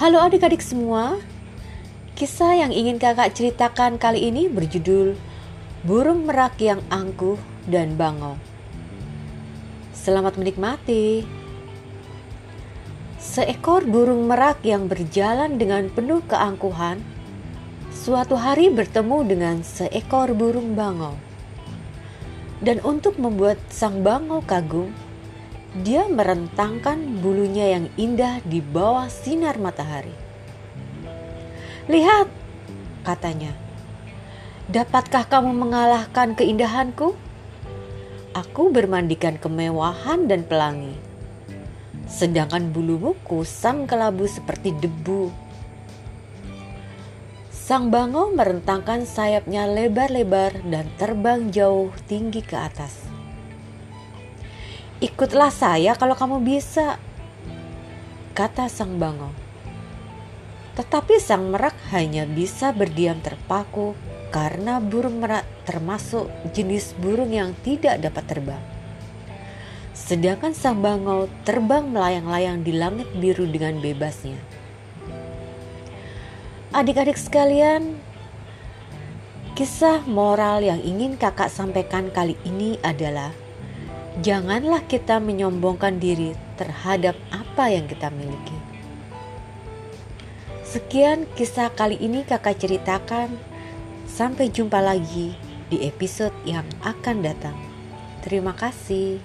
Halo adik-adik semua, kisah yang ingin kakak ceritakan kali ini berjudul Burung Merak yang Angkuh dan Bangau. Selamat menikmati. Seekor burung merak yang berjalan dengan penuh keangkuhan, suatu hari bertemu dengan seekor burung bangau. Dan untuk membuat sang bangau kagum, dia merentangkan bulunya yang indah di bawah sinar matahari. Lihat, katanya. Dapatkah kamu mengalahkan keindahanku? Aku bermandikan kemewahan dan pelangi. Sedangkan bulumu kusam kelabu seperti debu. Sang bangau merentangkan sayapnya lebar-lebar dan terbang jauh tinggi ke atas. Ikutlah saya kalau kamu bisa, kata sang bangau. Tetapi sang merak hanya bisa berdiam terpaku karena burung merak termasuk jenis burung yang tidak dapat terbang. Sedangkan sang bangau terbang melayang-layang di langit biru dengan bebasnya. Adik-adik sekalian, kisah moral yang ingin kakak sampaikan kali ini adalah janganlah kita menyombongkan diri terhadap apa yang kita miliki. Sekian kisah kali ini kakak ceritakan. Sampai jumpa lagi di episode yang akan datang. Terima kasih.